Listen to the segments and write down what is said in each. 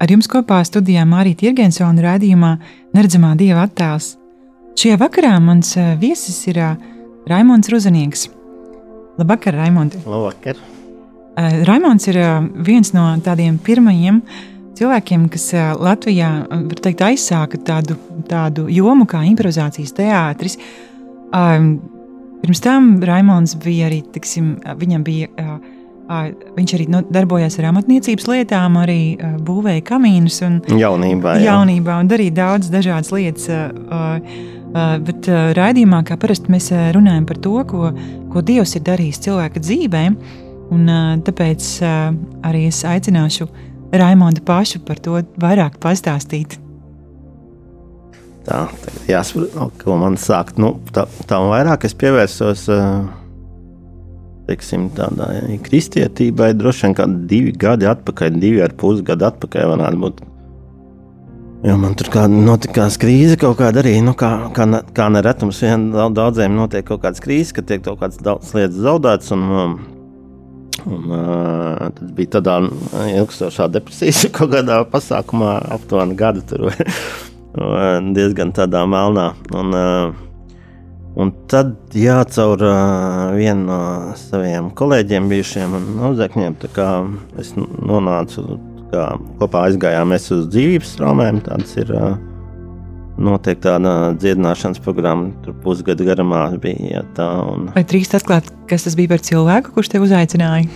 Ar jums kopā studijā Mārija Tirgensona raidījumā Neredzamā dieva attēls. Šajā vakarā mans eh, viesis ir eh, Raimons Ruzanieks. Labvakar, Raimonds! Labvakar! Uh, Raimons ir viens no tādiem pirmajiem cilvēkiem, kas Latvijā teikt, aizsāka tādu, tādu jomu kā improvizācijas teātris. Um, pirms tam Raimons bija arī, tiksim, viņam bija Viņš arī nu, darbojās ar amatniecības lietām, arī būvēja kamīnus. Un, jaunībā, jā. jaunībā un darīja daudz dažādas lietas. Bet raidījumā, kā parasti, mēs runājam par to, ko, ko Dievs ir darījis cilvēka dzīvē. Un, tāpēc arī es aicināšu Raimondu pašu par to vairāk pastāstīt. Tā, jāsaprot, ko man sākt. Nu, tā, un vairāk es pievērsos. Uh, teiksim, tādai kristietībai droši vien kādi divi gadi atpakaļ, divi ar pus gadu atpakaļ varētu būt. Jo man tur kā notikās krīze kaut kāda arī, nu, kā, kā, kā neretums vien daudziem notiek kaut kādas krīzes, ka tiek kaut kādas daudz lietas zaudētas. Un, um, un, uh, tas bija tādā ilgstošā depresijas kaut kādā pasākumā aptuveni gadu tur diezgan tādā melnā. Un, uh, Un tad, jā, caur uh, vienu no saviem kolēģiem, bijušiem audzēkņiem, es nonācu kā, kopā aizgājām uz dzīvības traumēm. Tāds ir uh, noteikti tāda dziedināšanas programma, tur pusgada garumā bija. Jā, tā, un... Vai drīkst atklāt, kas tas bija par cilvēku, kurš te uzaicināja?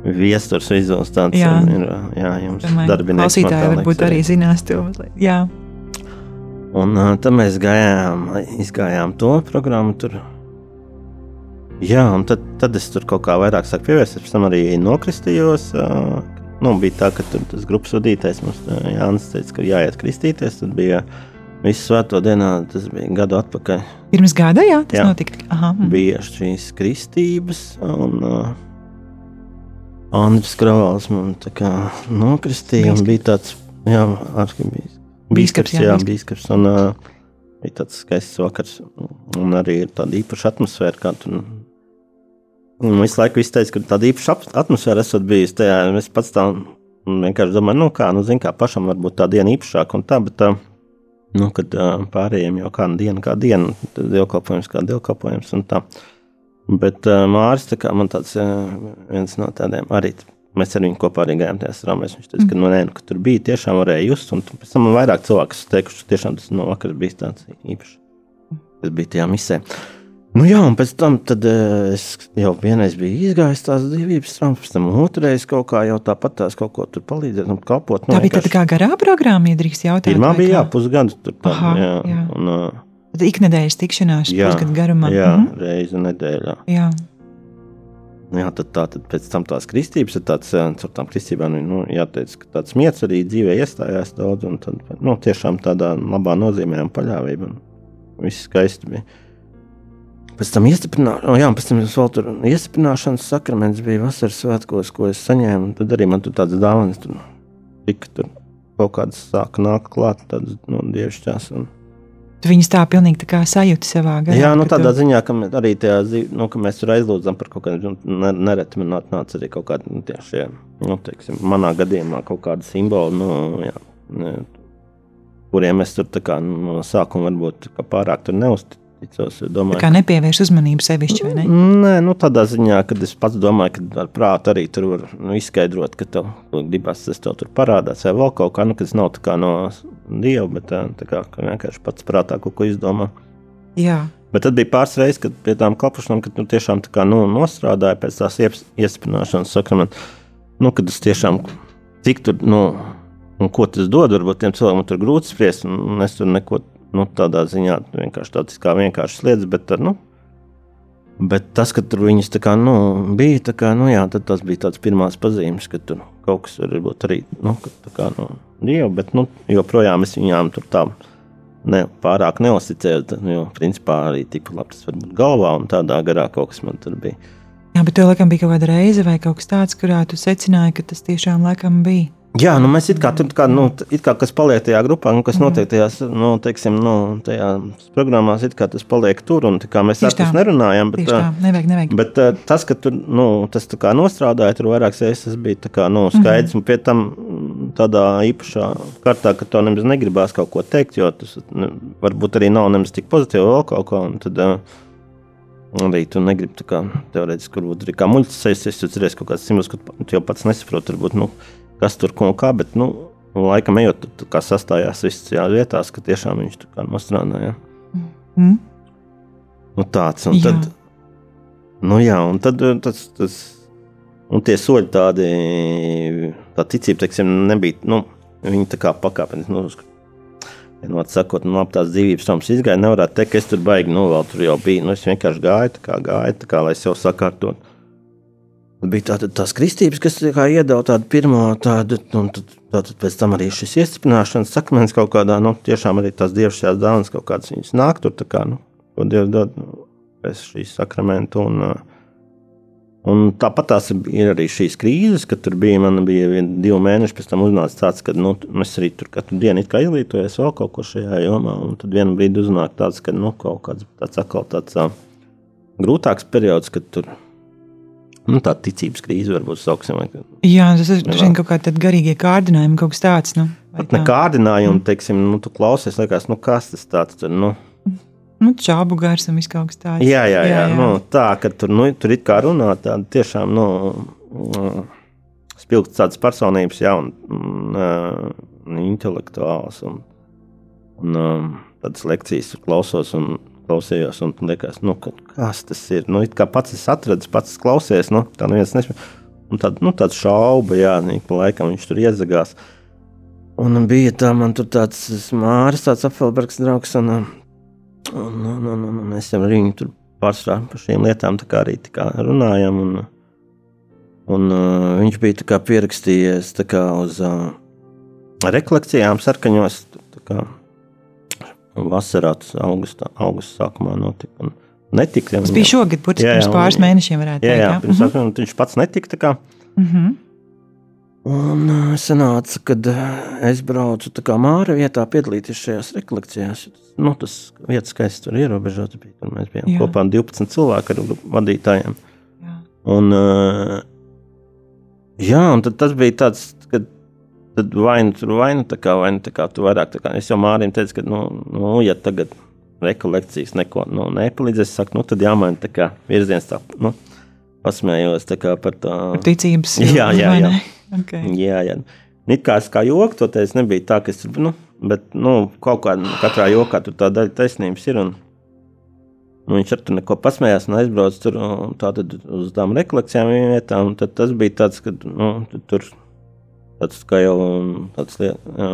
Viesturs Vizuls tāds jā. ir, jā, jums darbinieks. Klausītāji varbūt arī zinās to. Jā. Un tad mēs gājām, izgājām to programmu. Tur. Jā, un tad, tad es tur kaut kā vairāk sāku pievērsties. Pēc tam arī nokristījos. Nu, bija tā, ka tur tas grupas vadītājs mums Jānis teica, ka jāiet kristīties. Tad bija visu svēto dienā, tas bija gadu atpakaļ. Pirms gada, jā, tas jā. notika. Aha. Mm. Bija šīs kristības. Un, uh, Andris Kravals man tā kā nokristīja. Bija tāds, jā, arhibijs Bīskaps, jā, jā bīskaps. Un, uh, bija tāds skaists vakars, un arī ir tāda īpaša atmosfēra. Kā tur Un visu laiku teica, ka tāda īpaša atmosfēra esot bijusi tajā. Es pats tā vienkārši domāju, nu kā, nu zin kā, pašam varbūt tā diena īpašāka un tā, bet tā, nu, kad uh, pārējiem jau kāda diena, kā diena, dievkalpojums kā dievkalpojums un tā. Bet uh, Māris, tā kā man tāds uh, viens no tādiem arī Mēs ar viņu kopā arī gājām tajā strāmēs. Viņš teica, ka, nu, nē, nu, ka tur bija tiešām varēja just. Un pēc tam man vairāk cilvēku teikuši, ka tiešām tas no vakara bija tāds īpašs. Tas bija tajā misē. Nu, jā, un pēc tam tad, uh, es jau vienreiz biju izgājis tās dzīvības traumas, pēc tam otrreiz kaut kā jau tāpat tās kaut ko tur palīdzēt un kalpot. Nu, tā bija tāda kā garā programma, ja drīkst jautāt. Pirmā bija, jā, pusgadu tur. Tā, Aha, jā, jā. Un, uh, iknedēļas tikšanās pusgadu garumā. Jā, mhm. reizi nedēļā. Jā. Jā, tad, tā, tad pēc tam tās kristības ir tāds, caur tām kristībām, nu, jāteic, ka tāds miets arī dzīvē iestājās daudz, un tad, nu, tiešām tādā labā nozīmē un paļāvība, un viss skaisti bija. Pēc tam iestiprināšanas, oh, jā, pēc tam tur iestiprināšanas sakraments bija vasaras svētkos, ko es saņēmu, tad arī man tur tādas dāvanas, tur tika tur kaut kādas sāka nākt klāt, tādas, nu, dievišķās, un viņus tā pilnīgi tā kā sajūti savā garā. Jā, nu, tādā tu... ziņā, ka arī tajā nu, ka mēs tur aizlūdzam par kaut kādiem, nu, nereti man atnāca arī kaut kādi, nu, tieši, nu, teiksim, manā gadījumā kaut kādi simboli, nu, jā, ne, kuriem es tur tā kā no sākuma varbūt pārāk tur neuzticos. Domāju, tā kā nepievērš uzmanību sevišķi, vai ne? Nē, nu, tādā ziņā, ka es pats domāju, ka ar prātu arī tur var nu, izskaidrot, ka tev gribas, tas tev tur parādās, vai vēl kaut kā, nu, kas nav tā kā no dievu, bet tā, tā kā vienkārši pats prātā kaut ko izdomā. Jā. Bet tad bija pāris reizes, kad pie tām klapušanām, kad nu, tiešām tā kā, nu, nostrādāja pēc tās iestiprināšanas sakramenta, nu, kad es tiešām, cik tur, nu, un ko tas dod, varbūt tiem cilvēkiem tur grūti spriest, un es tur neko, nu, tādā ziņā vienkārši tādas kā vienkāršas lietas, bet, nu, Bet tas, ka tur viņas kā, nu, bija, kā, nu, jā, tas bija tāds pirmās pazīmes, ka tur kaut kas varbūt arī nu, kā, no dieva, bet nu, joprojām es viņām tur tā ne, pārāk neusticējos. Jo principā arī tik labi tas var būt galvā un tādā garā kaut kas man tur bija. Jā, bet tev laikam bija kaut kāda reize vai kaut kas tāds, kurā tu secināji, ka tas tiešām laikam bija. Jā, nu mēs it kā tur kā, nu, it kā kas paliek tajā grupā, nu, kas mm. notiek tajās, nu, teiksim, nu, tajās programmās, it kā tas paliek tur, un kā mēs ar tas nerunājam. Bet, tā, nevajag, nevajag. bet tas, ka tur, nu, tas tā kā nostrādāja, tur vairākas reizes tas bija tā kā, nu, skaidrs, mm. un pie tam tādā īpašā kārtā, ka to nemaz negribās kaut ko teikt, jo tas ne, varbūt arī nav nemaz tik pozitīvi vēl kaut ko, un tad, uh, Arī tu negribi tā kā teorētiski, varbūt arī kā muļķis sēsties, tu cerēsi kaut kāds simbols, ka tu jau pats nesaproti, varbūt, nu, kas tur ko kā, bet, nu, laikam ejot, tur kā sastājās viss tajās vietās, ka tiešām viņš tā kā nostrādāja. Mm. Nu, tāds, un jā. tad, nu jā, un tad tas, tas, un tie soļi tādi, tā ticība, teiksim, nebija, nu, viņi tā kā pakāpeniski, nu, Vienot sakot, nu, ap tās dzīvības traumas izgāja, nevarētu teikt, ka es tur baigi, nu, vēl tur jau biju. Nu, es vienkārši gāju, tā kā gāju, tā kā lai sev sakārtotu. Bija tāda tās kristības, kas iedeva tādu pirmo tādu, un tad, tātad pēc tam arī šis iestiprināšanas sakmens kaut kādā, nu, tiešām arī tās dievišķās dāvanas kaut kādas viņas nāk tur, tā kā, nu, ko Dievs dod nu, pēc šīs sakramentu un, uh, Un tāpat tās ir arī šīs krīzes, kad tur bija, man bija vien, divi mēneši pēc tam uznāca tāds, ka nu, es arī tur katru dienu izglītojos vēl kaut ko šajā jomā, un tad vienā brīdī uznāk tāds, ka nu, kaut kāds tāds atkal tāds uh, grūtāks periods, kad tur nu, tā ticības krīze varbūt sauksim. Jā, tas ir vien, kaut kādi garīgie kārdinājumi, kaut kas tāds. Nu, Pat ne kārdinājumi, mm. teiksim, nu, tu klausies, liekas, nu, kas tas tāds tur, nu, Nu, čābu gars un viss kaut kas tāds. Jā, jā, jā, jā, jā. Nu, tā, ka tur, nu, tur it kā runā tāda tiešām, nu, spilgts tādas personības, jā, un, un uh, intelektuāls, un, un um, tādas lekcijas klausos un klausījos, un liekas, nu, kas tas ir, nu, it kā pats es atradu, pats klausies, nu, tā neviens nespēj, un tāda, nu, tāda šauba, jā, ik pa laikam viņš tur iezagās, un bija tā, man tur tāds Māris, tāds apfelbergs draugs, un, uh, Un, un, un, un mēs jau ar viņu tur pārsvarā par šīm lietām arī runājam. Un, un, uh, viņš bija pierakstījies kā, uz uh, rekolekcijām, sarkaņos. Kā, vasarā, tas augustā, augustā sākumā notika. Un netika, tas bija šogad, būtiski pirms pāris mēnešiem. Varētu jā, jā, jā, pirms, mm -hmm. viņš pats netika. Mm -hmm. Un sanāca, kad es braucu kā māra vietā piedalīties šajās rekolekcijās. Nu, tas vietas skaists tur ierobežots bija. Tur mēs bijām Jā. kopā 12 cilvēku ar vadītājiem. Jā. Un, uh, jā, un tas bija tāds, ka vai nu tur vai nu tā kā, vai nu tā kā tu vairāk kā. Es jau mārim teicu, ka, nu, nu ja tagad rekolekcijas neko nu, nepalīdzēs, saku, nu tad jāmaina tā kā virziens tā, nu, pasmējos tā kā par tā. Ticības. Jā, jā, jā. Okay. Jā, jā. It kā, kā joks, to teicu, nebija tā, ka es nu, bet, nu, kaut kā nu, katrā jokā tur tā daļa taisnības ir. Un, nu, viņš ar to neko pasmējās un aizbrauca tur tātad, uz tām rekolekcijām vietām. Tad tas bija tāds, ka, nu, tur tāds, kā jau tāds liet, jā,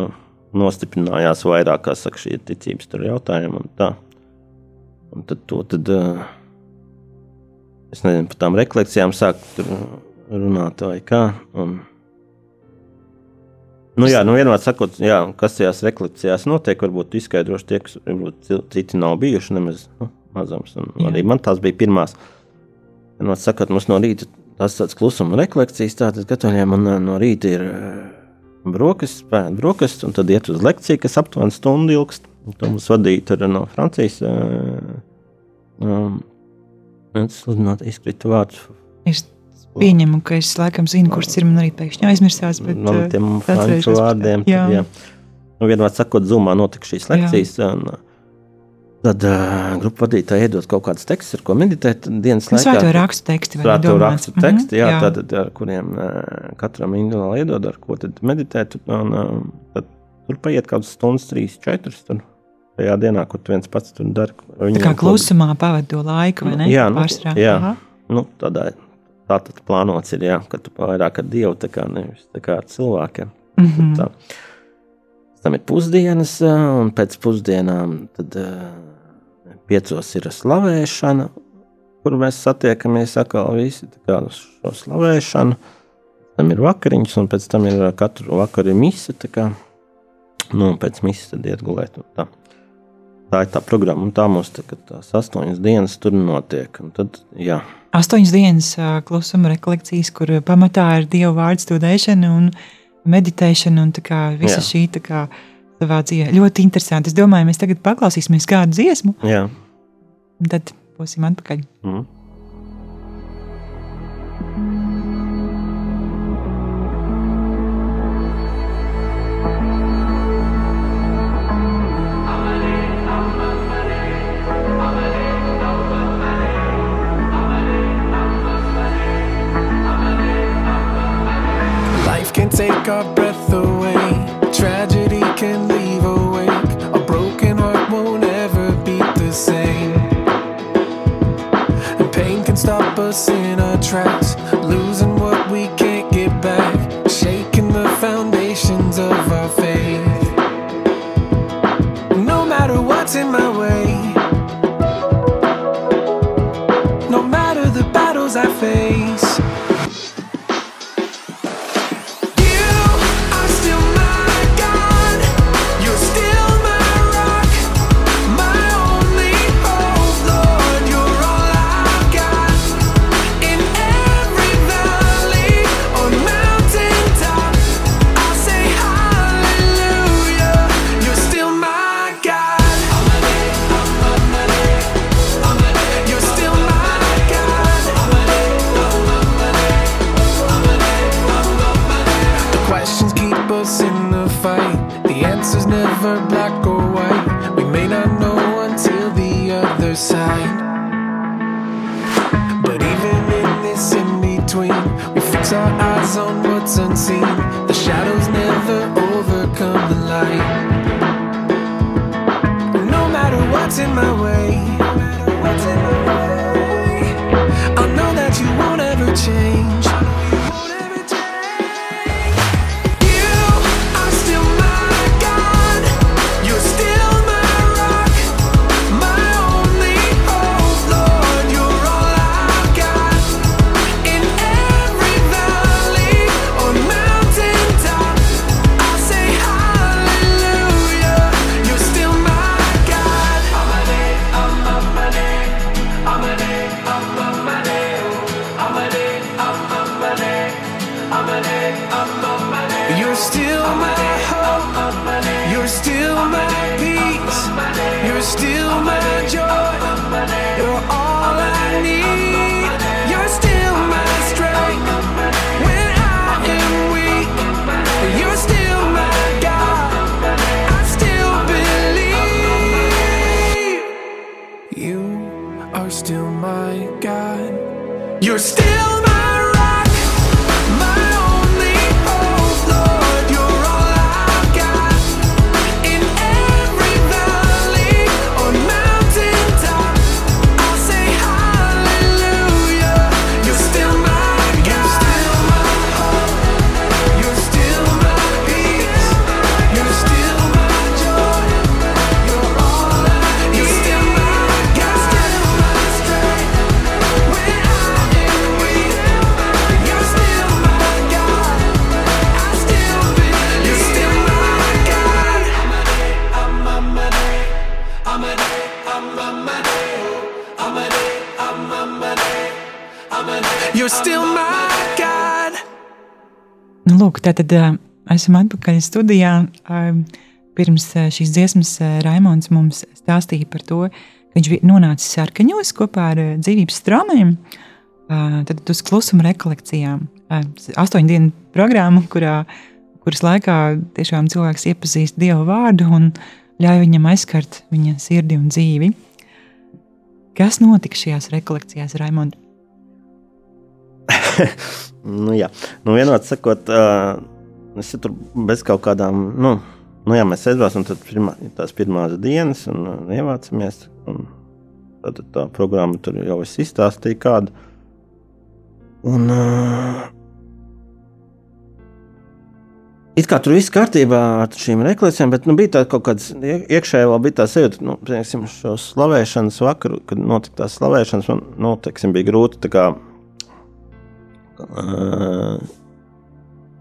nostiprinājās vairāk, kā saka, šī ticības jautājuma. Un tā. un tad to, tad, es nezinu, par tām rekolekcijām sāk runāt vai kā. Un, Nu, jā, nu vienmēr sakot, jā, kas tajās rekolekcijās notiek, varbūt izskaidrošu tie, kas varbūt citi nav bijuši nemaz nu, mazums. Arī man tās bija pirmās. Vienmēr sakot, mums no rīta tas tāds klusuma rekolekcijas, tātad katoļiem un no rīta ir brokastis, pēd brokastis, un tad iet uz lekciju, kas aptuveni stundu ilgst. To mums vadīja no Francijas. Um, es sludināt izkrita vārds. Es Pieņemu, ka es laikam zinu, kurš ir man arī pēkšņi aizmirsās. Bet, no eh, tiem franču vārdiem. Jā. Jā. Nu, vienmēr sakot, zumā notika šīs lekcijas. Un, Tad uh, grupu vadītāji iedod kaut kādus tekstus, ar ko meditēt dienas laikā. Svēto rakstu teksti. Svēto rakstu mhm. teksti, jā, jā. Tātad, ar kuriem uh, katram individuāli iedod, ar ko tad meditēt. Un, uh, tad tur paiet kaut kādas stundas, trīs, četras. Tur. Tajā dienā, kur tu viens pats tur dari. Tā kā klusumā pavadi to laiku, vai ne? Jā, nu, Pārsvarā. jā. Nu, tādā tā tad plānots ir, jā, ka tu vairāk ar Dievu, tā kā nevis tā kā ar cilvēkiem. Mm -hmm. tā. Tam ir pusdienas, un pēc pusdienām tad uh, piecos ir slavēšana, kur mēs satiekamies atkal visi uz šo slavēšanu. tam ir vakariņas, un pēc tam ir katru vakaru mise. Kā, nu, pēc misijas tad iet gulēt. Tā. tā ir tā programma, un tā mums tā, tās astoņas dienas tur notiek. Tad, jā. Astoņas dienas klusuma rekolekcijas, kur pamatā ir Dieva vārdu studēšana un meditēšana un kā, visa jā. šī kā, savā dzīvē. Ļoti interesanti. Es domāju, mēs tagad paklausīsimies kādu dziesmu. Jā. Un tad būsim atpakaļ. Mm. can take our breath away. Can leave awake. A broken heart won't ever beat the same. And pain can stop us in our tracks, losing what we can't get back, shaking the foundations of our faith. No matter what's in my way, no matter the battles I face. Tātad esam atpakaļ studijā. Pirms šīs dziesmas Raimons mums stāstīja par to, ka viņš bija nonācis sarkaņos kopā ar dzīvības straumēm. Tad uz klusuma rekolekcijām. Astoņu dienu programmu, kurā, kuras laikā tiešām cilvēks iepazīst Dievu vārdu un ļauj viņam aizskart viņa sirdi un dzīvi. Kas notika šajās rekolekcijās, Raimond? nu, jā, nu, vienot sakot, uh, es tur bez kaut kādām, nu, nu jā, mēs aizbraucam, tad pirmā, tās pirmās dienas un uh, ievācamies. Un tad tā programma tur jau es izstāstīju kādu. Un, uh, It kā tur viss kārtībā ar šīm reklāmām, bet nu, bija tā kaut kāda iekšēji vēl bija tā sajūta, nu, piemēram, šo slavēšanas vakaru, kad notika tā slavēšanas, man nu, teiksim, bija grūti kā,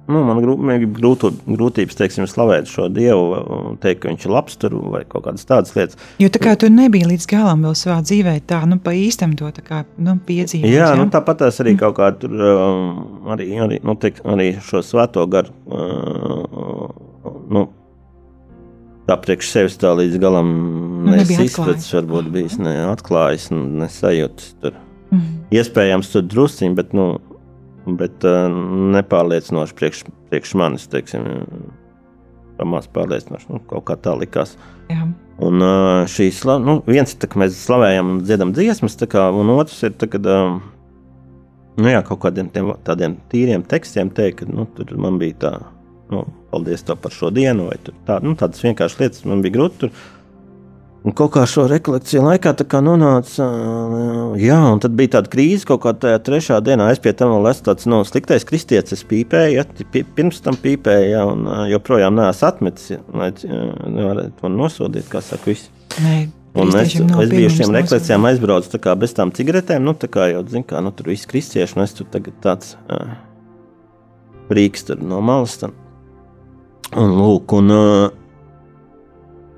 nu, man grūtu, grūtības, teiksim, slavēt šo dievu, teikt, ka viņš ir labs tur vai kaut kādas tādas lietas. Jo tā kā tu nebija līdz galam vēl savā dzīvē, tā, nu, pa īstam to tā kā, nu, piedzīvot. Jā, jā? Nu, tāpat tās arī kaut kā tur, um, arī, arī, nu, teik, arī šo svēto garu, uh, nu, tā priekš sevis tā līdz galam nu, nesizpēc, varbūt bijis neatklājis, nesajūtas tur. Mm. Iespējams, tur drusciņi, bet, nu, bet uh, nepārliecinoši priekš, priekš manis, teiksim, pamās pārliecinoši, nu, kaut kā tā likās. Jā. Un uh, šīs, nu, viens ir, ka mēs slavējam un dziedam dziesmas, kā, un otrs ir, tā, kad, uh, nu jā, kaut kādiem tiem, tādiem tīriem tekstiem teikt, ka, nu, tur man bija tā, nu, paldies tev par šo dienu, vai tā, nu, tādas vienkāršas lietas man bija grūti tur Un kaut kā šo rekolekciju laikā tā nonāca, jā, un tad bija tāda krīze, kaut kā tajā trešā dienā es pie tam vēl esmu tāds no, nu, sliktais kristietis, es pīpēju, ja, pirms tam pīpēju, ja, un joprojām neesmu atmetis, lai nevarētu man nosodīt, kā saka visi. Nē. Un es, es biju uz šīm rekolekcijām aizbraucis kā bez tām cigaretēm, nu tā kā jau, zin kā, nu tur viss kristieši, un es tur tagad tāds uh, prīks tur no malas tam. Un lūk, un uh,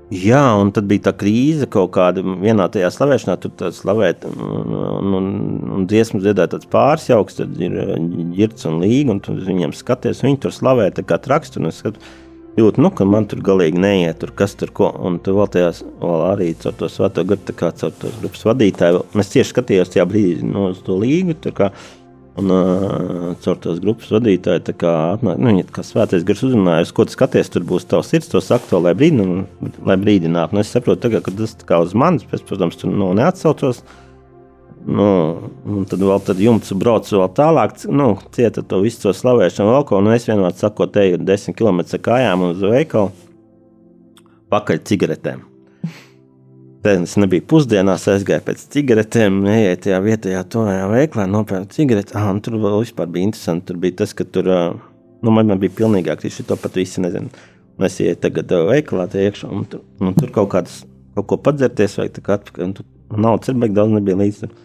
Jā, un tad bija tā krīze kaut kāda vienā tajā slavēšanā, tur tā slavēt, un, un, un, un dziesmu dziedāt tāds pārsjauks, tad ir ģirts un līga, un tu viņiem skaties, viņi tur slavē tā kā trakstu, un es skatu, jūtu, nu, ka man tur galīgi neiet, tur kas tur ko, un tu vēl tajās, vēl arī caur to svēto garu, tā kā caur tos grupas vadītāju, es tieši skatījos tajā brīdī, no, uz to līgu, tur kā, Un uh, caur tās grupas vadītāju, tā kā, nu, kā svētais gars uzrunāja, uz ko tu skaties, tur būs tavs sirds, to saka, to, lai, brīdin, lai brīdinātu. Nu, es saprotu, tagad, ka tas kā uz manis, pēc, protams, tur nu, neatsaucos. Nu, un tad vēl tad jumts brauc vēl tālāk, nu, cieta to visu to slavēšanu vēl ko, un es vienmēr saku, te ir 10 km kājām uz veikalu pakaļ cigaretēm. Tad es nebiju pusdienās, aizgāju pēc cigaretēm, eju tajā vietējā tonajā veiklā, nopērku cigaretes. Ah, tur vēl vispār bija interesanti. Tur bija tas, ka tur, nu, man, man bija pilnīgāk, šī to pat visi nezinu. Es ieju tagad veikalā tie iekšā, un tur, un tur kaut kādas, kaut ko padzerties, vai tā kā atpakaļ, un tur naudas ir beig daudz nebija līdz. Tur.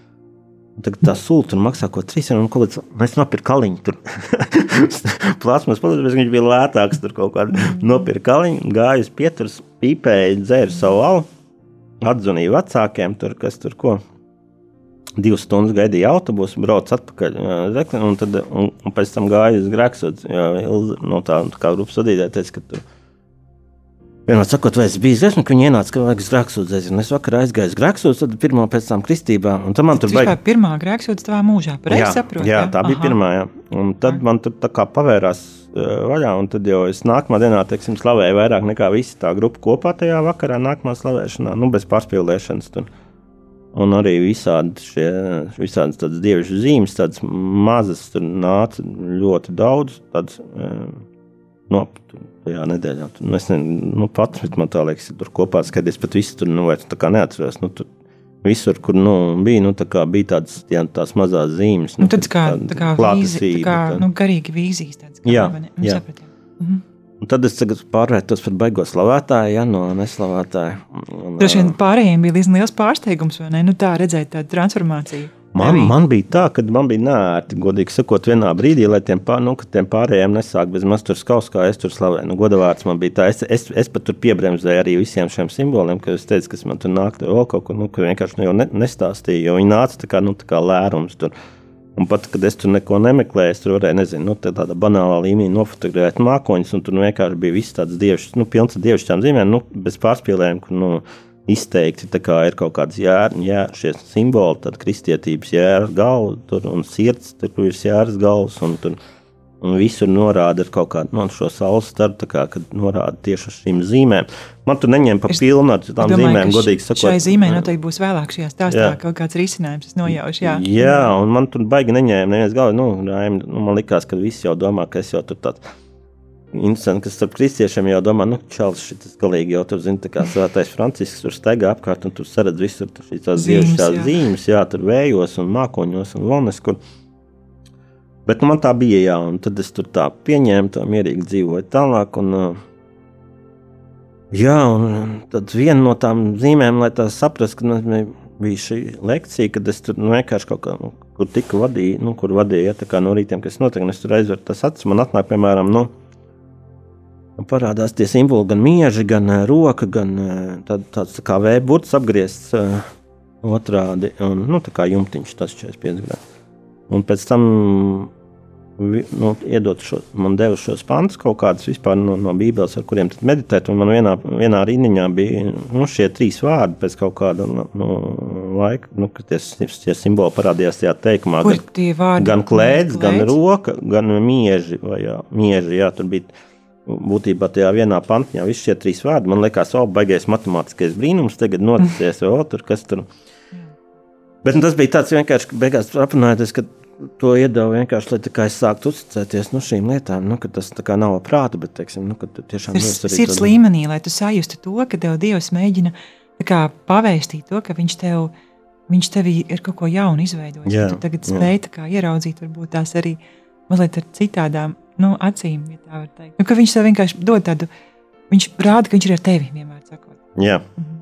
Tagad tā sūta tur maksā ko 3 eiro, un ko līdz es nopirku kaliņu. Tur plāsmas palīdzēs, viņš bija lētāks, tur kaut kādu nopirku kaliņu, gāju uz pieturas, pīpēju, dzēru savu alu atzvanīju vecākiem, tur, kas tur ko. Divas stundas gaidīja autobusu, braucu atpakaļ Zekli, un, tad, un, un pēc tam gāju uz Grēksūdu. No tā kā grupas vadītāja teica, ka tur vienmēr sakot, vai es biju dziesmu, ka viņi ienāca, uz Grēksūdu. Es vakar aizgāju uz Grēksūdu, tad pirmā pēc tam kristībā. Un tad man tur bija pirmā Grēksūda tavā mūžā, pareizi saprotu? Jā, tā bija Aha. pirmā, jā. Un tad Aha. man tur tā kā pavērās vaļā. Un tad jau es nākamā dienā teiksim, slavēju vairāk nekā visa tā grupa kopā tajā vakarā, nākamā slavēšanā, nu, bez pārspīlēšanas. Tur. Un arī visādi šie visādas tādas dievišķas zīmes, tādas mazas, tur nāca ļoti daudz. Tādas, no, tajā nedēļā. Tur, nu, es nezinu, nu, pats man tā liekas, tur kopā skaties, pat visu tur nu, neatceros. Nu, tur, Visur, kur nu, bija, nu, tā bija tādas, jā, tās mazas zīmes. Nu, nu, tāds kā, tā kā, vīzi, tā kā tā. Nu, garīgi vīzijas. Tāds, kā, jā, nu, jā. Mhm. Un tad es pārvērtos par beigo slavētāju, ja no neslavētāja. Droši vien pārējiem bija liels pārsteigums, vai ne? Nu, tā redzēt tādu transformāciju. Man, man bija tā, ka man bija nērti, godīgi sakot, vienā brīdī, lai tiem, pār, nu, tiem pārējiem nesāk bez maz tur skaus, kā es tur slavēju. Nu, Godavārds man bija tā, es, es, es pat tur piebremzēju arī visiem šiem simboliem, ka es teicu, kas man tur nāk, tur vēl kaut ko, nu, ka vienkārši nu, ne, nestāstīju, jo viņi nāca tā kā, nu, tā kā lērums tur. Un pat, kad es tur neko nemeklēju, es tur varēju, nezinu, nu, tādā banālā līmenī nofotografēt mākoņus, un tur nu, vienkārši bija viss tāds dievišķs, nu, pilns ar dievišķām zīmēm, nu, bez pārspīlējuma, kur, nu, izteikti ir kaut kādas jēra, jā, šie simboli, tad kristietības jēra galva tur, un sirds, tur, kur ir jēras galvas. Un, tur, un visur norāda kaut kādu no šo saules startu, kā, kad norāda tieši uz šīm zīmēm. Man tur neņem pa pilnu ar tām domāju, zīmēm, godīgi sakot. Šai zīmē noteikti būs vēlāk šajā stāstā jā. kaut kāds risinājums, es nojaušu. Jā, jā un man tur baigi neņēma neviens galvā. Nu, nu, man likās, ka visi jau domā, ka es jau tur tāds interesanti, ka starp kristiešiem jau domā, nu, čels, šis galīgi jau tur zina, tā kā svētais Francisks tur staigā apkārt, un tur saredz visur šīs tās dievišķās zīmes, jā, tur vējos un mākoņos un lones, kur. Bet nu, man tā bija, jā, un tad es tur tā pieņēmu, tā mierīgi dzīvoju tālāk, un, jā, un tad viena no tām zīmēm, lai tā saprastu, ka nu, bija šī lekcija, kad es tur nu, vienkārši kaut kā, nu, kur tiku vadīju, nu, kur vadīju, ja tā kā no rītiem, kas notiek, un es tur aizveru tas acis, man atnāk, piemēram, nu, parādās tie simboli, gan mieži, gan uh, roka, gan uh, tād, tāds tā kā vēburts apgriezts uh, otrādi, un, nu, tā kā jumtiņš tas 45 grādi. Un pēc tam nu, iedot šo, man deva šos pantus kaut kādus vispār no, no Bībeles, ar kuriem meditēt. Un man vienā, vienā rīniņā bija nu, šie trīs vārdi pēc kaut kāda nu, nu, laika, nu, kad tie, tie simboli parādījās tajā teikumā. Kur gan, vārdi, gan klēdz, gan roka, gan mieži. Vai, jā, mieži jā, tur bija būtībā tajā vienā pantā visi šie trīs vārdi. Man liekas, o, baigais matemātiskais brīnums tagad noticies, o, tur kas tur. Bet nu, tas bija tāds vienkārši, beigās aprunājoties, ka to iedevu vienkārši, lai es sāktu uzticēties nu, šīm lietām. Nu, tas nav prāta, bet teiksim, nu, tiešām ir sirds līmenī, lai tu sajustu to, ka tev Dievs mēģina kā, pavēstīt to, ka viņš tev. Viņš tevī ir kaut ko jaunu izveidojis. Tu tagad spēj kā, ieraudzīt, varbūt tās arī mazliet ar citādām nu, acīm, ja tā var teikt. Nu, viņš tev vienkārši dod tādu, viņš rāda, ka viņš ir ar tevi vienmēr sakot. Jā. Mhm.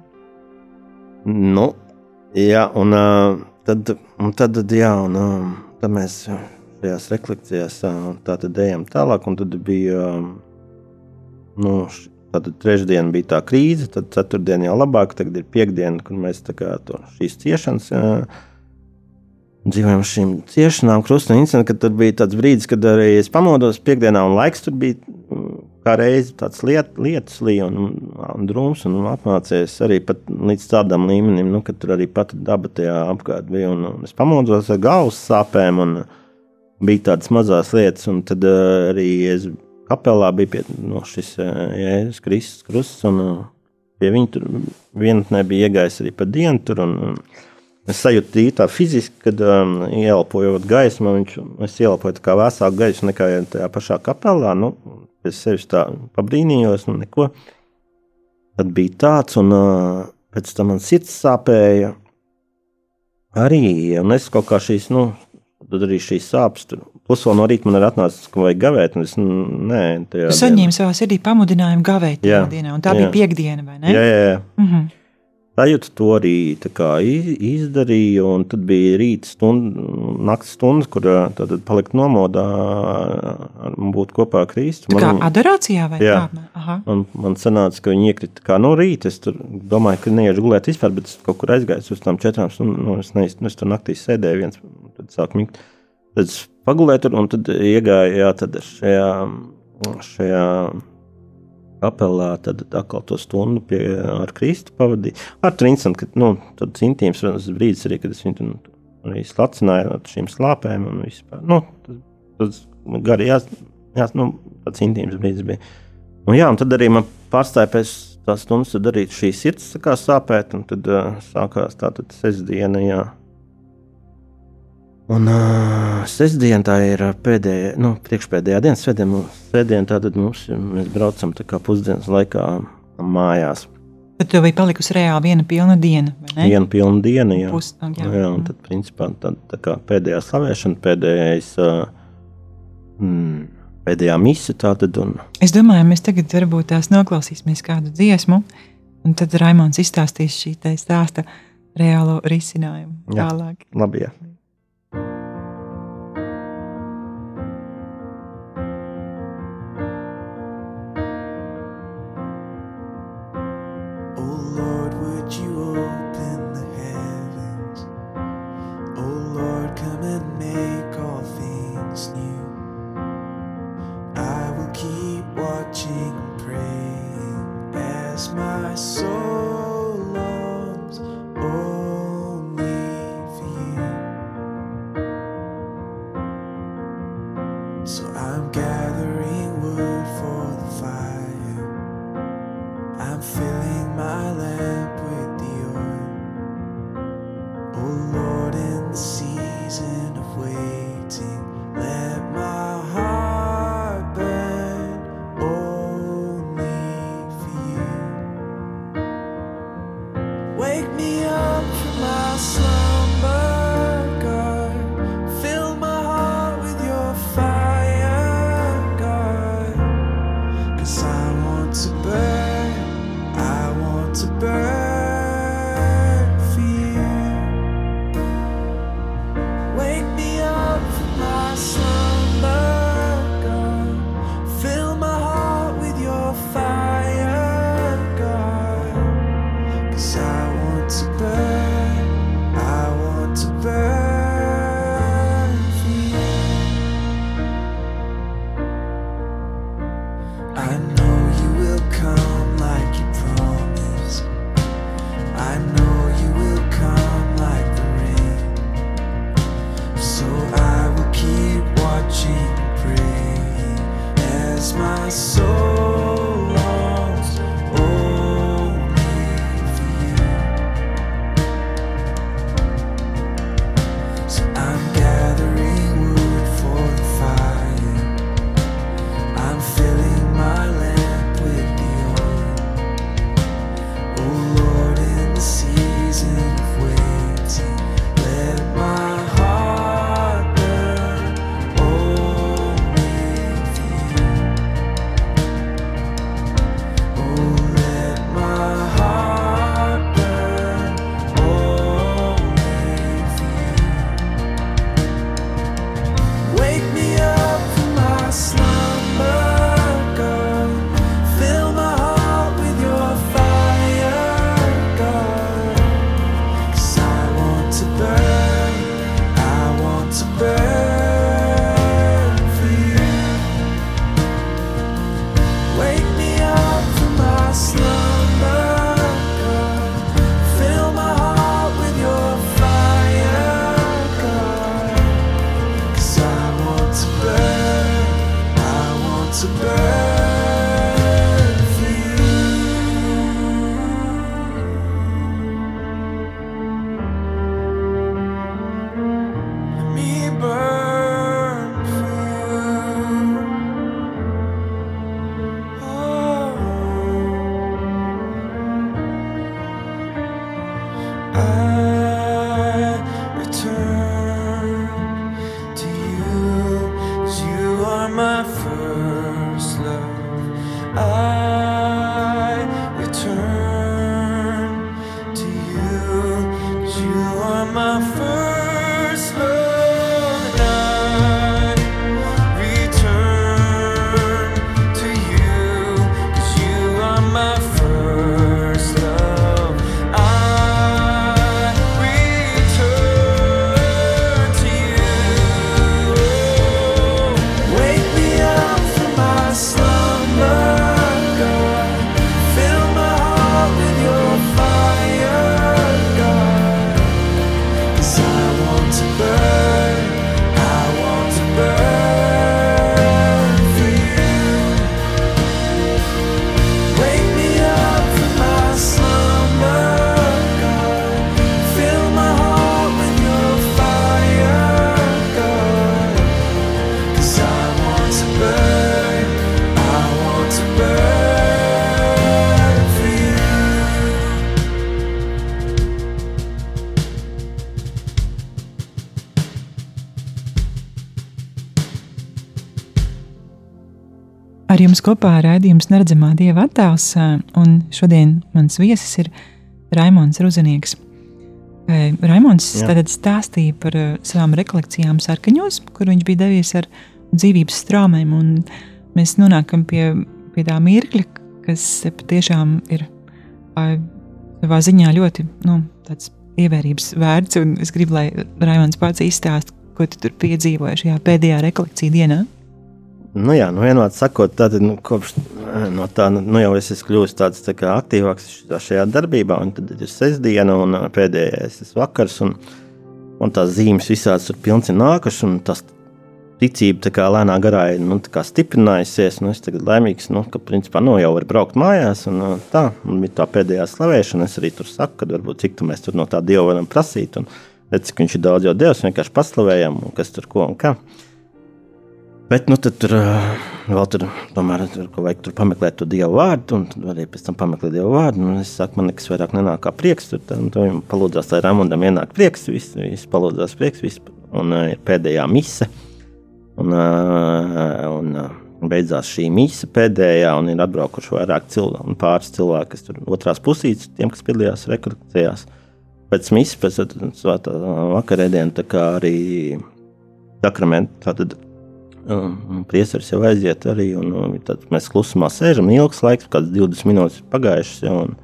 Nu, jā, un uh, tad, un tad, jā, un, uh, Tad mēs šajās refleksijās ejam tālāk, un tad bija nu, Tātad trešdiena bija tā krīze, tad ceturtdiena jau labāk, tagad ir piekdiena, kad mēs kā, to, šīs ciešanas dzīvojam šīm ciešanām, krusta incidentā, kad tur bija tāds brīdis, kad arī es pamodos piekdienā, un laiks tur bija kā reizi tāds liet, lietus līja un, un drūms, un apmācījis arī līdz tādam līmenim, nu, ka tur arī pati daba tajā apkārt bija, un, un es pamodos ar galvas sāpēm, un bija tādas mazas lietas, un tad uh, arī es kapelā bija pie, no, šis uh, Jēzus Kristus krusts, un uh, pie viņa tur vienatnē bija iegājis arī pa dienu tur, un, un Es sajūtu tā fiziski, kad um, ieelpojot gaismu, viņš, es ieelpoju kā vēsāku gaisu nekā tajā pašā kapelā. Nu, es sevi tā pabrīnījos, nu neko. Tad bija tāds, un uh, pēc tam man sirds sāpēja arī. Un es kaut kā šīs, nu, tad arī šīs sāpes tur. Plus vēl no rīta man ir atnācis, ka vajag gavēt. Es, nē, tu saņēmi savā sirdī pamudinājumu gavēt tajā dienā, un tā jā. bija piekdiena, vai ne? Jā, jā. jā. Mm -hmm. Sajūta to arī izdarīju, un tad bija rīta stunda, naktas stundas, kur tad palikt nomodā, būt kopā ar Kristu. Man, kā adorācijā vai jā, kā? Man, man sanāca, ka viņi iekrita kā no rīta. Es domāju, ka neiešu gulēt vispār, bet es kaut kur aizgāju uz tām četrām stundām. Nu, es, neiz, nu, es tur naktī sēdēju viens, tad sāku mīkt. Tad es pagulēju tur, un tad iegāju jā, tad šajā, šajā kapelā, tad atkal to stundu pie, ar Kristu pavadīju. Ar Trinsen, ka nu, tāds intīms brīdis arī, kad es viņu nu, arī slacināju ar šīm slāpēm un vispār. Nu, tas, tas gari jās, jās, nu, tāds intīms brīdis bija. Un, jā, un tad arī man pārstāja pēc tās stundas darīt šīs sirds sāpēt, un tad uh, sākās tā tad sestdiena, jā, Un uh, sestdiena tā ir pēdējā, nu, priekšpēdējā diena, svētdiena. Svētdiena tātad mums, mēs braucam tā kā pusdienas laikā mājās. Tad tev bija palikusi reāli viena pilna diena, vai ne? Viena pilna diena, jā. Pus, jā. jā un tad, principā, tā, tā kā pēdējā slavēšana, pēdējais, uh, mm, pēdējā mise tātad. Un... Es domāju, mēs tagad varbūt tās noklausīsimies kādu dziesmu, un tad Raimons izstāstīs šī tā stāsta reālo risinājumu jā, tālāk. Labi, jā. Jums kopā raidījums Neredzamā Dieva attēls, un šodien mans viesis ir Raimons Ruzanieks. Raimons tātad stāstīja par savām rekolekcijām sarkaņos, kur viņš bija devies ar dzīvības strāmēm, un mēs nonākam pie, pie tā mirkļa, kas patiešām ir savā ziņā ļoti nu, ievērības vērts, un es gribu, lai Raimons pats izstāst, ko tu tur piedzīvoji šajā pēdējā rekolekcija dienā. Nu, jā, nu, vienmēr sakot, tad, nu, kopš eh, no tā, nu, jau es esmu kļuvis tāds tā kā, aktīvāks šajā darbībā, un tad ir sestdiena un eh, pēdējais vakars, un, un tās zīmes visādas ir pilns ir nākušas, un tas ticība kā, lēnā garā ir nu, stiprinājusies. Nu, es tagad laimīgs, nu, ka principā nu, jau var braukt mājās. Un, eh, tā un bija tā pēdējā slavēšana. Es arī tur saku, ka varbūt cik mēs tur no tā dieva varam prasīt. Un, redz, ka viņš ir daudz jau devis, vienkārši paslavējam, kas tur ko un kā. Bet nu, tur vēl tur, tomēr, tur, vajag tur pameklēt to dievu vārdu, un tad arī pēc tam pameklēt dievu vārdu. Un es saku, man nekas vairāk nenāk kā prieks. Tur tam palūdzās, lai Ramondam ienāk prieks, viss, viss palūdzās prieks, viss, un ir pēdējā mise. Un, un, beidzās šī mīsa pēdējā, un ir atbraukuši vairāk cilvēku, pāris cilvēki, kas tur otrās pusītes, tiem, kas piedalījās rekrutēcijās. Pēc misijas, pēc vakarēdienu, tā kā arī sakramenti, tātad Priesteris jau aiziet arī, un, un tad mēs klusumā sēžam. Ilgs laiks, kāds 20 minūtes pagājušas. Ja, un,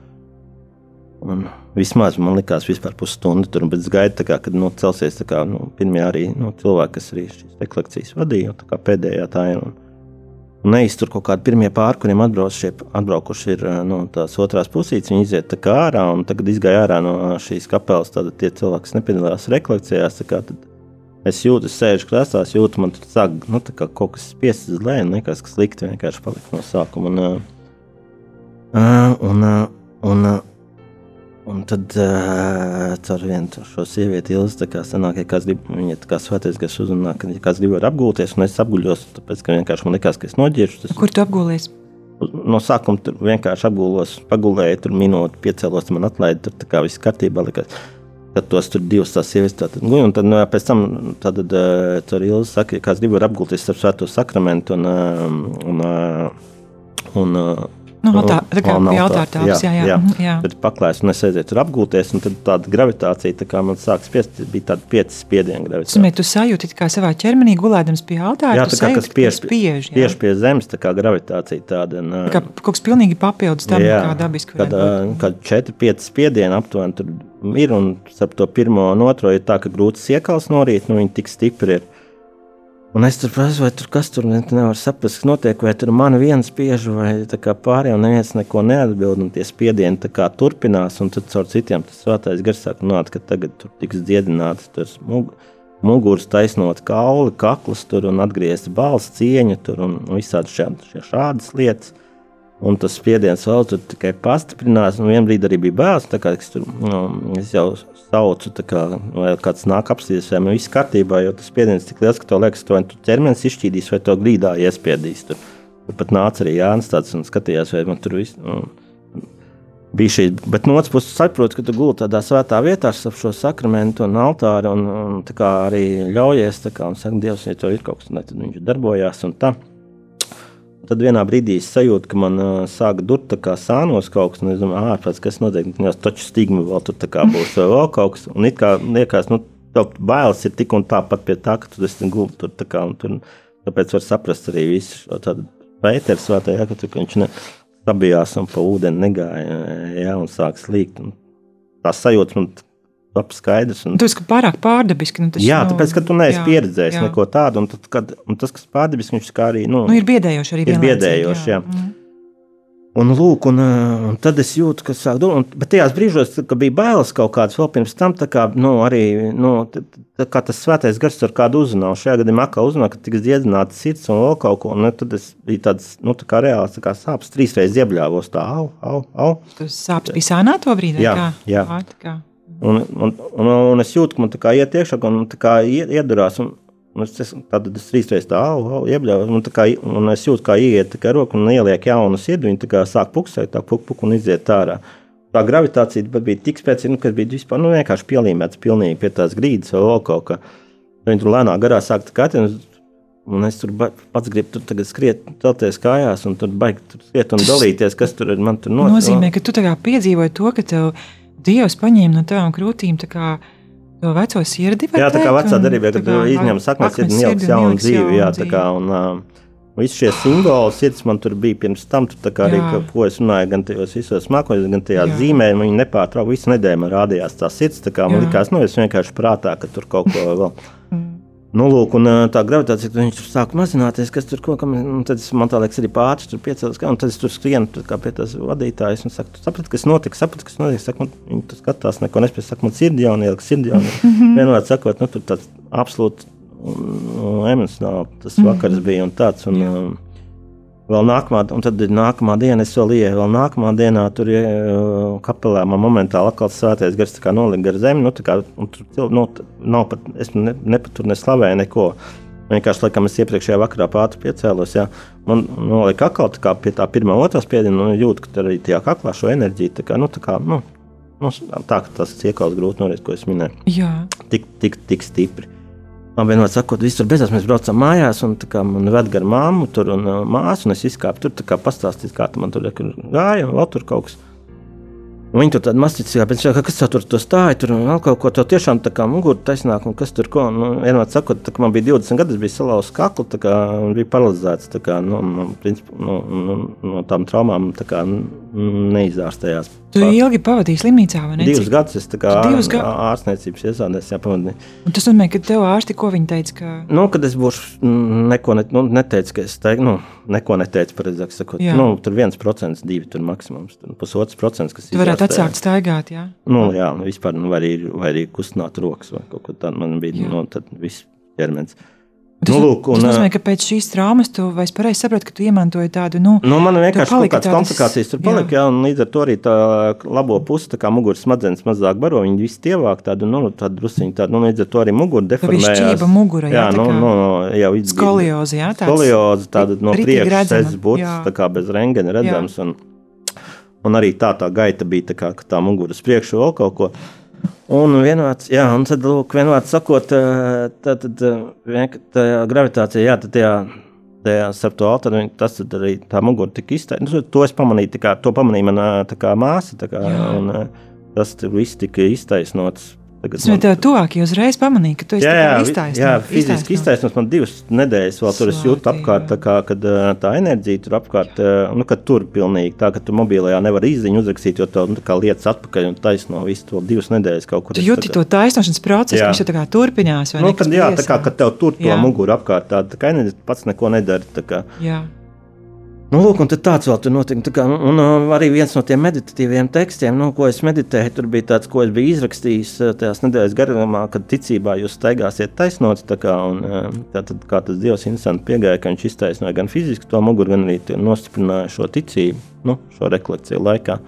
un vismaz man likās, vispār pusstundu tur, bet es gaidu, kā, kad nu, celsies kā, nu, pirmie arī nu, cilvēki, kas arī šīs rekolekcijas vadīja, kā pēdējā tā ir. Un, un neiztur kaut kādi pirmie pāri, kuriem atbrauc, atbraukuši ir no nu, tās otrās pusītes. Viņi iziet ārā, un tagad izgāja ārā no šīs kapelas. Tad tie cilvēki, kas nepiedalījās rekolekcijās, tad Es jūtu, sēžu krēslā, jūtu, man tur sāk nu, kaut kas spiests uz leju, nekas slikti vienkārši palika no sākuma. Un, uh, un, uh, un, uh, un tad uh, ar vienu šo sievieti ilgi sanāk, ja kāds grib, viņa tā kā svētais, kas uzrunā, ka ja kāds grib apgulties, un es apguļos, tāpēc, ka vienkārši man likās, ka es noģēršu. Tas... Kur tu apgūlies? No sākuma tur vienkārši apgūlos, pagulēju, tur minūti, piecēlos, man atlaida, tur tā kā viss kārtībā likās kad tos tur divas tās sievietes tātad, nu, un tad nu, pēc tam tad, uh, tur Ilza saka, ka kāds grib apgulties ar svēto sakramentu un, un, un Nu, altā, tā kā bija altāra tāps, jā, jā. jā. Mhm, jā. Tad paklājs un es aizēju tur apgulties, un tad tāda gravitācija, tā kā man sāk spiest, bija tāda pieci spiediena gravitācija. Sumē, tu sajūti, kā savā ķermenī gulēdams pie altāra, jā, tā kā kas spiež, spiež pie zemes, tā kā gravitācija tāda. Un, tā kā kaut kas pilnīgi papildus tam, jā, kā dabiski. Kad, kad četri, pieci spiedieni aptuveni tur ir, un starp to pirmo un otro ir tā, ka grūts iekals norīt, nu viņi tik stipri ir. Un es tur prasu, vai tur kas tur nevar saprast, kas notiek, vai tur man viens spiež, vai pārējiem neviens neko neatbild, un tie spiedieni turpinās, un tad caur citiem tas svētais gars sāk nākt, ka tagad tur tiks dziedināts, tur mug, muguras taisnot kauli, kaklas tur un atgriezta balss cieņa tur un visādi šādi, šādas lietas. Un tas spiediens vēl tur tikai pastiprinās. Un vienā brīdī arī bija bērns. Kā, tur, nu, es jau saucu, kā, vai kāds nāk apstāties, vai viss kārtībā. Jo tas spiediens tik liels, ka tev liekas, ka tu ķermenis izšķīdīs vai to grīdā iespiedīs. Tur, tur pat nāca arī Jānis tāds un skatījās, vai man tur viss. Nu, bija šī, bet no otras puses, saprotu, ka tu gulēji tādā svētā vietā ar šo sakramentu un altāru, un, un arī ļaujies, kā, un saka, Dievs, ja tev ir kaut kas, ne, tad viņš darbojās. Tad vienā brīdī es sajūtu, ka man uh, sāk durt sānos kaut kas, un es domāju, ārpus, kas notiek. Viņas taču stigma vēl tur būs, vai vēl kaut kas. Un it kā liekas, nu, tev bailes ir tik un tāpat pie tā, ka tu esi gulti tur. Tā kā, tur tāpēc var saprast arī visu šo tādu Pēters svētajā, ka, tu, ka viņš ne, sabijās un pa ūdeni negāja, jā, un sāk slīgt. Un tā sajūta man labi skaidrs. Un... Tu esi pārāk pārdabiski. Nu, jā, nav... tāpēc, ka tu neesi jā, pieredzējis jā. neko tādu. Un, tad, kad, un tas, kas pārdabiski, viņš kā arī. Nu, nu, ir biedējoši arī. Ir biedējoši, jā. jā. Mm. Un, lūk, un, un tad es jūtu, ka sāk domāt, bet tajās brīžos, kad bija bailes kaut kādas vēl pirms tam, kā, nu, arī, nu, kā tas svētais gars ar kādu uzrunā, šajā gadījumā atkal uzrunā, ka tiks dziedināta sirds un vēl kaut ko, un ne, tad es biju tāds, nu, tā kā reāls, tā kā sāpes trīsreiz iebļāvos tā, au, au, au. Tas sāpes bija sānā to brīdi? Jā, kā? jā. Kā? Un, un, un, un es jūtu, ka man tā kā iet iekšā, un tā kā iedurās. Un, un es, tad es trīsreiz tā iebļāvu, un, tā kā, un es jūtu, kā ieiet kā roku un ieliek jaunu sirdi, viņa tā kā sāk puksēt, tā puk, puk un iziet ārā. Tā gravitācija bija tik spēcīga, nu, ka bija vispār nu, vienkārši pielīmēts pilnīgi pie tās grīdas vai kaut kā. Viņa tur lēnā garā sāk katrs. Un es tur pats gribu tur skriet, celties kājās, un tur baigi tur skriet un dalīties, kas tur ir. Tur notiek. Nozīmē, ka tu piedzīvoji to, ka tev Dievs paņēma no tavām krūtīm to veco sirdi. Jā, tā kā vecā darbība, kad izņem saknes sirdi un ieliks jaunu dzīvi. Jā, tā kā, un, uh, Visi šie simboli, sirds man tur bija pirms tam, tur arī, ka, ko es runāju, gan tajos visos mākoņos, gan tajā zīmē. Viņi nepārtraukti visu nedēļu man rādījās tā sirds. Tā kā man Jā. likās, nu, es vienkārši prātā, ka tur kaut ko vēl. Nu, lūk, un tā gravitācija, tad tur sāk mazināties, kas tur kaut kam, tad es, man tā liekas, arī pāris tur piecēlās, un tad es tur skrienu kā pie tās vadītājas, un saku, saprati, kas notika, saprati, kas notika, saku, man, viņi tur skatās, neko nespēj, saka, man sirdi jauni, ieliek sirdi jauni, vienmēr sakot, nu, tur tāds absolūti emocionāli tas vakars bija un tāds, un, um, Vēl nākamā, un tad nākamā diena es vēl ienāku, vēl nākamā dienā tur kapelā man momentāli atkal svētais gars nolika gar zemi. Nu, kā, tur nu, nav pat, es ne, ne pat tur neslavēju neko. Vienkārši, laikam, es iepriekšējā vakarā pātri piecēlos. Jā. Man nolika atkal tā pie tā pirmā, otrā spiediena, un nu, jūtu, ka arī tajā kaklā šo enerģiju, tā kā, nu, tā kā, nu, nu, tā, ka tas iekals grūti noriet, ko es minēju. Jā. Tik, tik, tik stipri. Man vienmēr sakot, viss tur beidzās. Mēs braucām mājās, un man ved gar māmu tur un uh, māsu, un es izkāpu tur, kā pastāstīt, kā man tur gāja, un vēl tur kaut kas. Viņi tur tādā masticībā, bet kā, kas tur tur stāja, tur vēl kaut ko tādu tiešām tā kā mugurā taisnāk, un kas tur ko. Nu, vienmēr sakot, tā, man bija 20 gadi, es biju salauzis kaklu, tā kā bija paralizēts, tā kā, nu, no, principu, no, no, no tām traumām tā kā neizārstējās. Tu Pār... ilgi pavadīji slimnīcā, vai ne? Divus gadus es kā gad... ārstniecības iesādēs, jā, pavadīju. Un tas nozīmē, ka tev ārsti, ko viņi teica, ka... Nu, kad es būšu neko, ne, nu, neteicu, ka es teiktu, nu, neko neteicu, pareizāk sakot. Jā. Nu, tur viens procents, divi tur maksimums, tur pusotrs procents, kas tu varētu atsākt staigāt, jā? Nu, jā, vispār, nu, vai arī, vai arī kustināt rokas vai kaut ko tādu. Man bija, jā. nu, tad viss ķermenis. Tas, nu, lūk, un, tas nozīmē, ka pēc šīs traumas tu vairs pareizi saproti, ka tu iemantoji tādu. Nu, nu man vienkārši kaut kādas tādas... komplikācijas tur palika, jā. jā, un līdz ar to arī tā labo pusi, tā kā muguras smadzenes mazāk baro, viņi visi tievāk tādu, nu, tādu drusciņu tādu, nu, līdz ar to arī mugura deformējās. Šķība mugura, jā, jā nu, nu, jau izgīt. Skoliozi, jā, tāds. Skoliozi, tāda no priekšas sēdzes būtu, tā kā bez rengena redzams, un, un arī tā tā gaita bija, tā kā tā muguras priekšu vēl kaut ko. Un vienvārds, jā, un tad, lūk, vienvārds sakot, tā tad tajā gravitācijā, jā, tad tajā, tajā starp to alternu, tas tad arī tā mugura tika iztaisnota. Nu, to es pamanīju, tā kā, to pamanīja mana tā kā māsa, kā, jā. un tas viss tika iztaisnots Tagad man... tev tuvāk, jo uzreiz pamanīji, ka tu esi jā, jā, iztaisnojis. Jā, fiziski iztaisnojis man divas nedēļas, vēl tur es jūtu apkārt, tā kā, kad tā enerģija tur apkārt, nu, kad tur pilnīgi tā, ka tu mobilajā nevar izziņu uzrakstīt, jo tev nu, lietas atpakaļ un taisno visu to divas nedēļas kaut kur. Tu jūti to taisnošanas procesu, kas jau tā kā turpinās. Nu, kad, jā, tā kā, kad tev tur to jā. muguru apkārt, tā, tā kā enerģija pats neko nedara. Jā. Nu, lūk, un tāds vēl tur notika. Tā kā, un, un arī viens no tiem meditatīviem tekstiem, nu, ko es meditēju, tur bija tāds, ko es biju izrakstījis tajās nedēļas garumā, kad ticībā jūs staigāsiet taisnots. Kā, un, tā, tad, kā tas Dievs interesanti piegāja, ka viņš iztaisnoja gan fiziski to muguru, gan arī nostiprināja šo ticību, nu, šo rekolekciju laikā.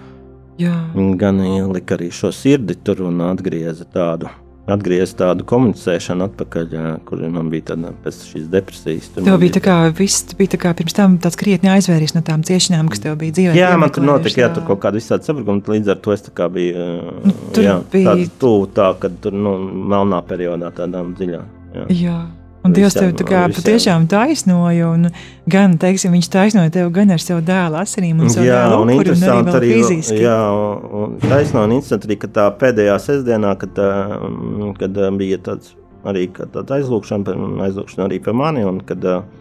Jā. Gan ielika arī šo sirdi tur un atgrieza tādu atgriezt tādu komunicēšanu atpakaļ, kur man bija tāda pēc šīs depresijas. Tur bija tā kā viss, bija tā kā pirms tam tāds krietni aizvēries no tām ciešanām, kas tev bija dzīvē. Jā, man tur notika, jā, tur kaut kāda visādi sabrukumi, līdz ar to es tā kā biju, nu, tur jā, bija tāds tuvu tā, kad tur, nu, melnā periodā tādām dziļām. Jā. jā. Un Dievs tev tā kā patiešām taisnoja, un gan, teiksim, viņš taisnoja tevi gan ar savu dēlu asinīm un savu jā, dēlu un upuri, un arī, arī fiziski. Jā, un taisnoja un interesanti arī, ka tā pēdējā sestdienā, kad, tā, kad bija tāds arī tāda aizlūkšana, aizlūkšana arī par mani, un kad Uh,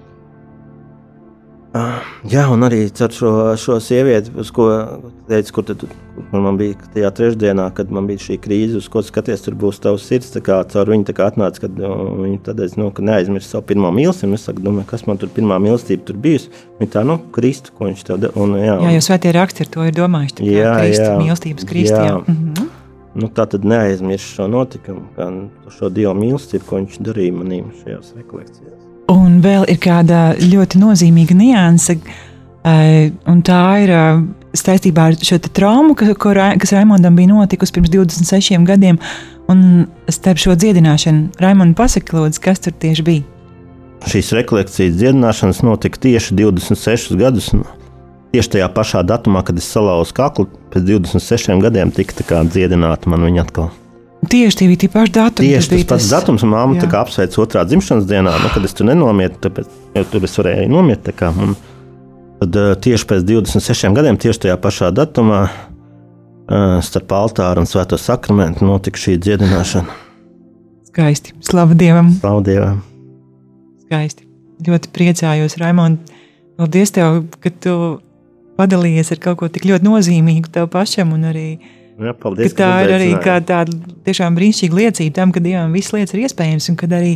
jā, un arī ar šo, šo sievieti, uz ko teicu, kur, tad, kur man bija tajā trešdienā, kad man bija šī krīze, uz ko skaties, tur būs tavs sirds. Tā kā caur viņu tā kā atnāca, kad viņa es, nu, neaizmirsu savu pirmo mīlestību. Es saku, domāju, kas man tur pirmā mīlestība tur bijusi. Viņa tā, nu, Kristu, ko viņš tev deva. Jā, jā, jo svētie raksti ar to ir domājuši. Tā jā, Kristu, jā, mīlestības Kristu. Jā. Jā. Mm -hmm. Nu, tā tad neaizmirst šo notikumu, kā šo Dieva mīlestību, ko viņš darīja manīm šajās rekolekcijās. Un vēl ir kāda ļoti nozīmīga nianse, eh, un tā ir eh, saistībā ar šo traumu, kas Raimondam bija notikusi pirms 26 gadiem. Un starp šo dziedināšanu, Raimonds, pasaki, lūdzu, kas tur tieši bija? Šīs rekolekcijas dziedināšanas notika tieši 26 gadus. Tieši tajā pašā datumā, kad es salauzu kaklu, pēc 26 gadiem tika dziedināta man viņa atkal. Tieši tie bija tie paši datumi. Tieši tas pats tas... datums, un māma apsveic otrā dzimšanas dienā, nu, kad es tur nenomietu, tāpēc, jo tur es varēju nomiet. Kā, un, tad uh, tieši pēc 26 gadiem, tieši tajā pašā datumā, uh, starp altāru un svēto sakramentu notika šī dziedināšana. Skaisti. Slavu Dievam! Slavu Dievam! Skaisti. Ļoti priecājos, Raimond. Paldies tev, ka tu padalījies ar kaut ko tik ļoti nozīmīgu tev pašam un arī Jā, paldies, ka tā ir arī tāda tiešām brīnišķīga liecība tam, ka Dievam visas lietas ir iespējamas un kad arī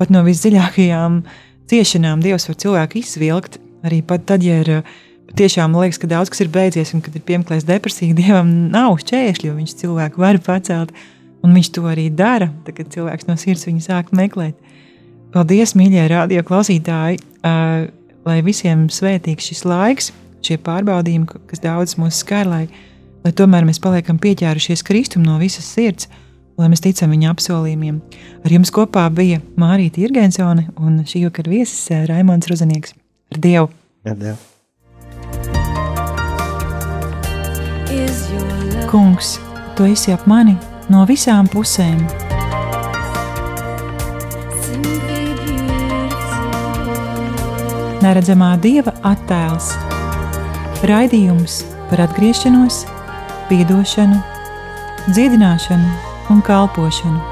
pat no visdziļākajām ciešanām Dievs var cilvēku izvilkt. Arī tad, ja ir tiešām liekas, ka daudz kas ir beidzies un kad ir piemeklējis depresija, Dievam nav šķēršļi, jo viņš cilvēku var pacelt. Un viņš to arī dara, tad, kad cilvēks no sirds viņu sāk meklēt. Paldies, mīļie radio klausītāji, uh, lai visiem svētīgs šis laiks, šie pārbaudījumi, kas daudz mūsu skar, lai lai tomēr mēs paliekam pieķērušies Kristum no visas sirds, lai mēs ticam viņa apsolījumiem. Ar jums kopā bija Mārīta Irgensone un šī vakara viesis eh, Raimons Rozanieks. Ar Dievu! Ar Dievu. Kungs, tu esi ap mani no visām pusēm. Neredzamā dieva attēls, raidījums par atgriešanos, piedošanu, dziedināšanu un kalpošanu.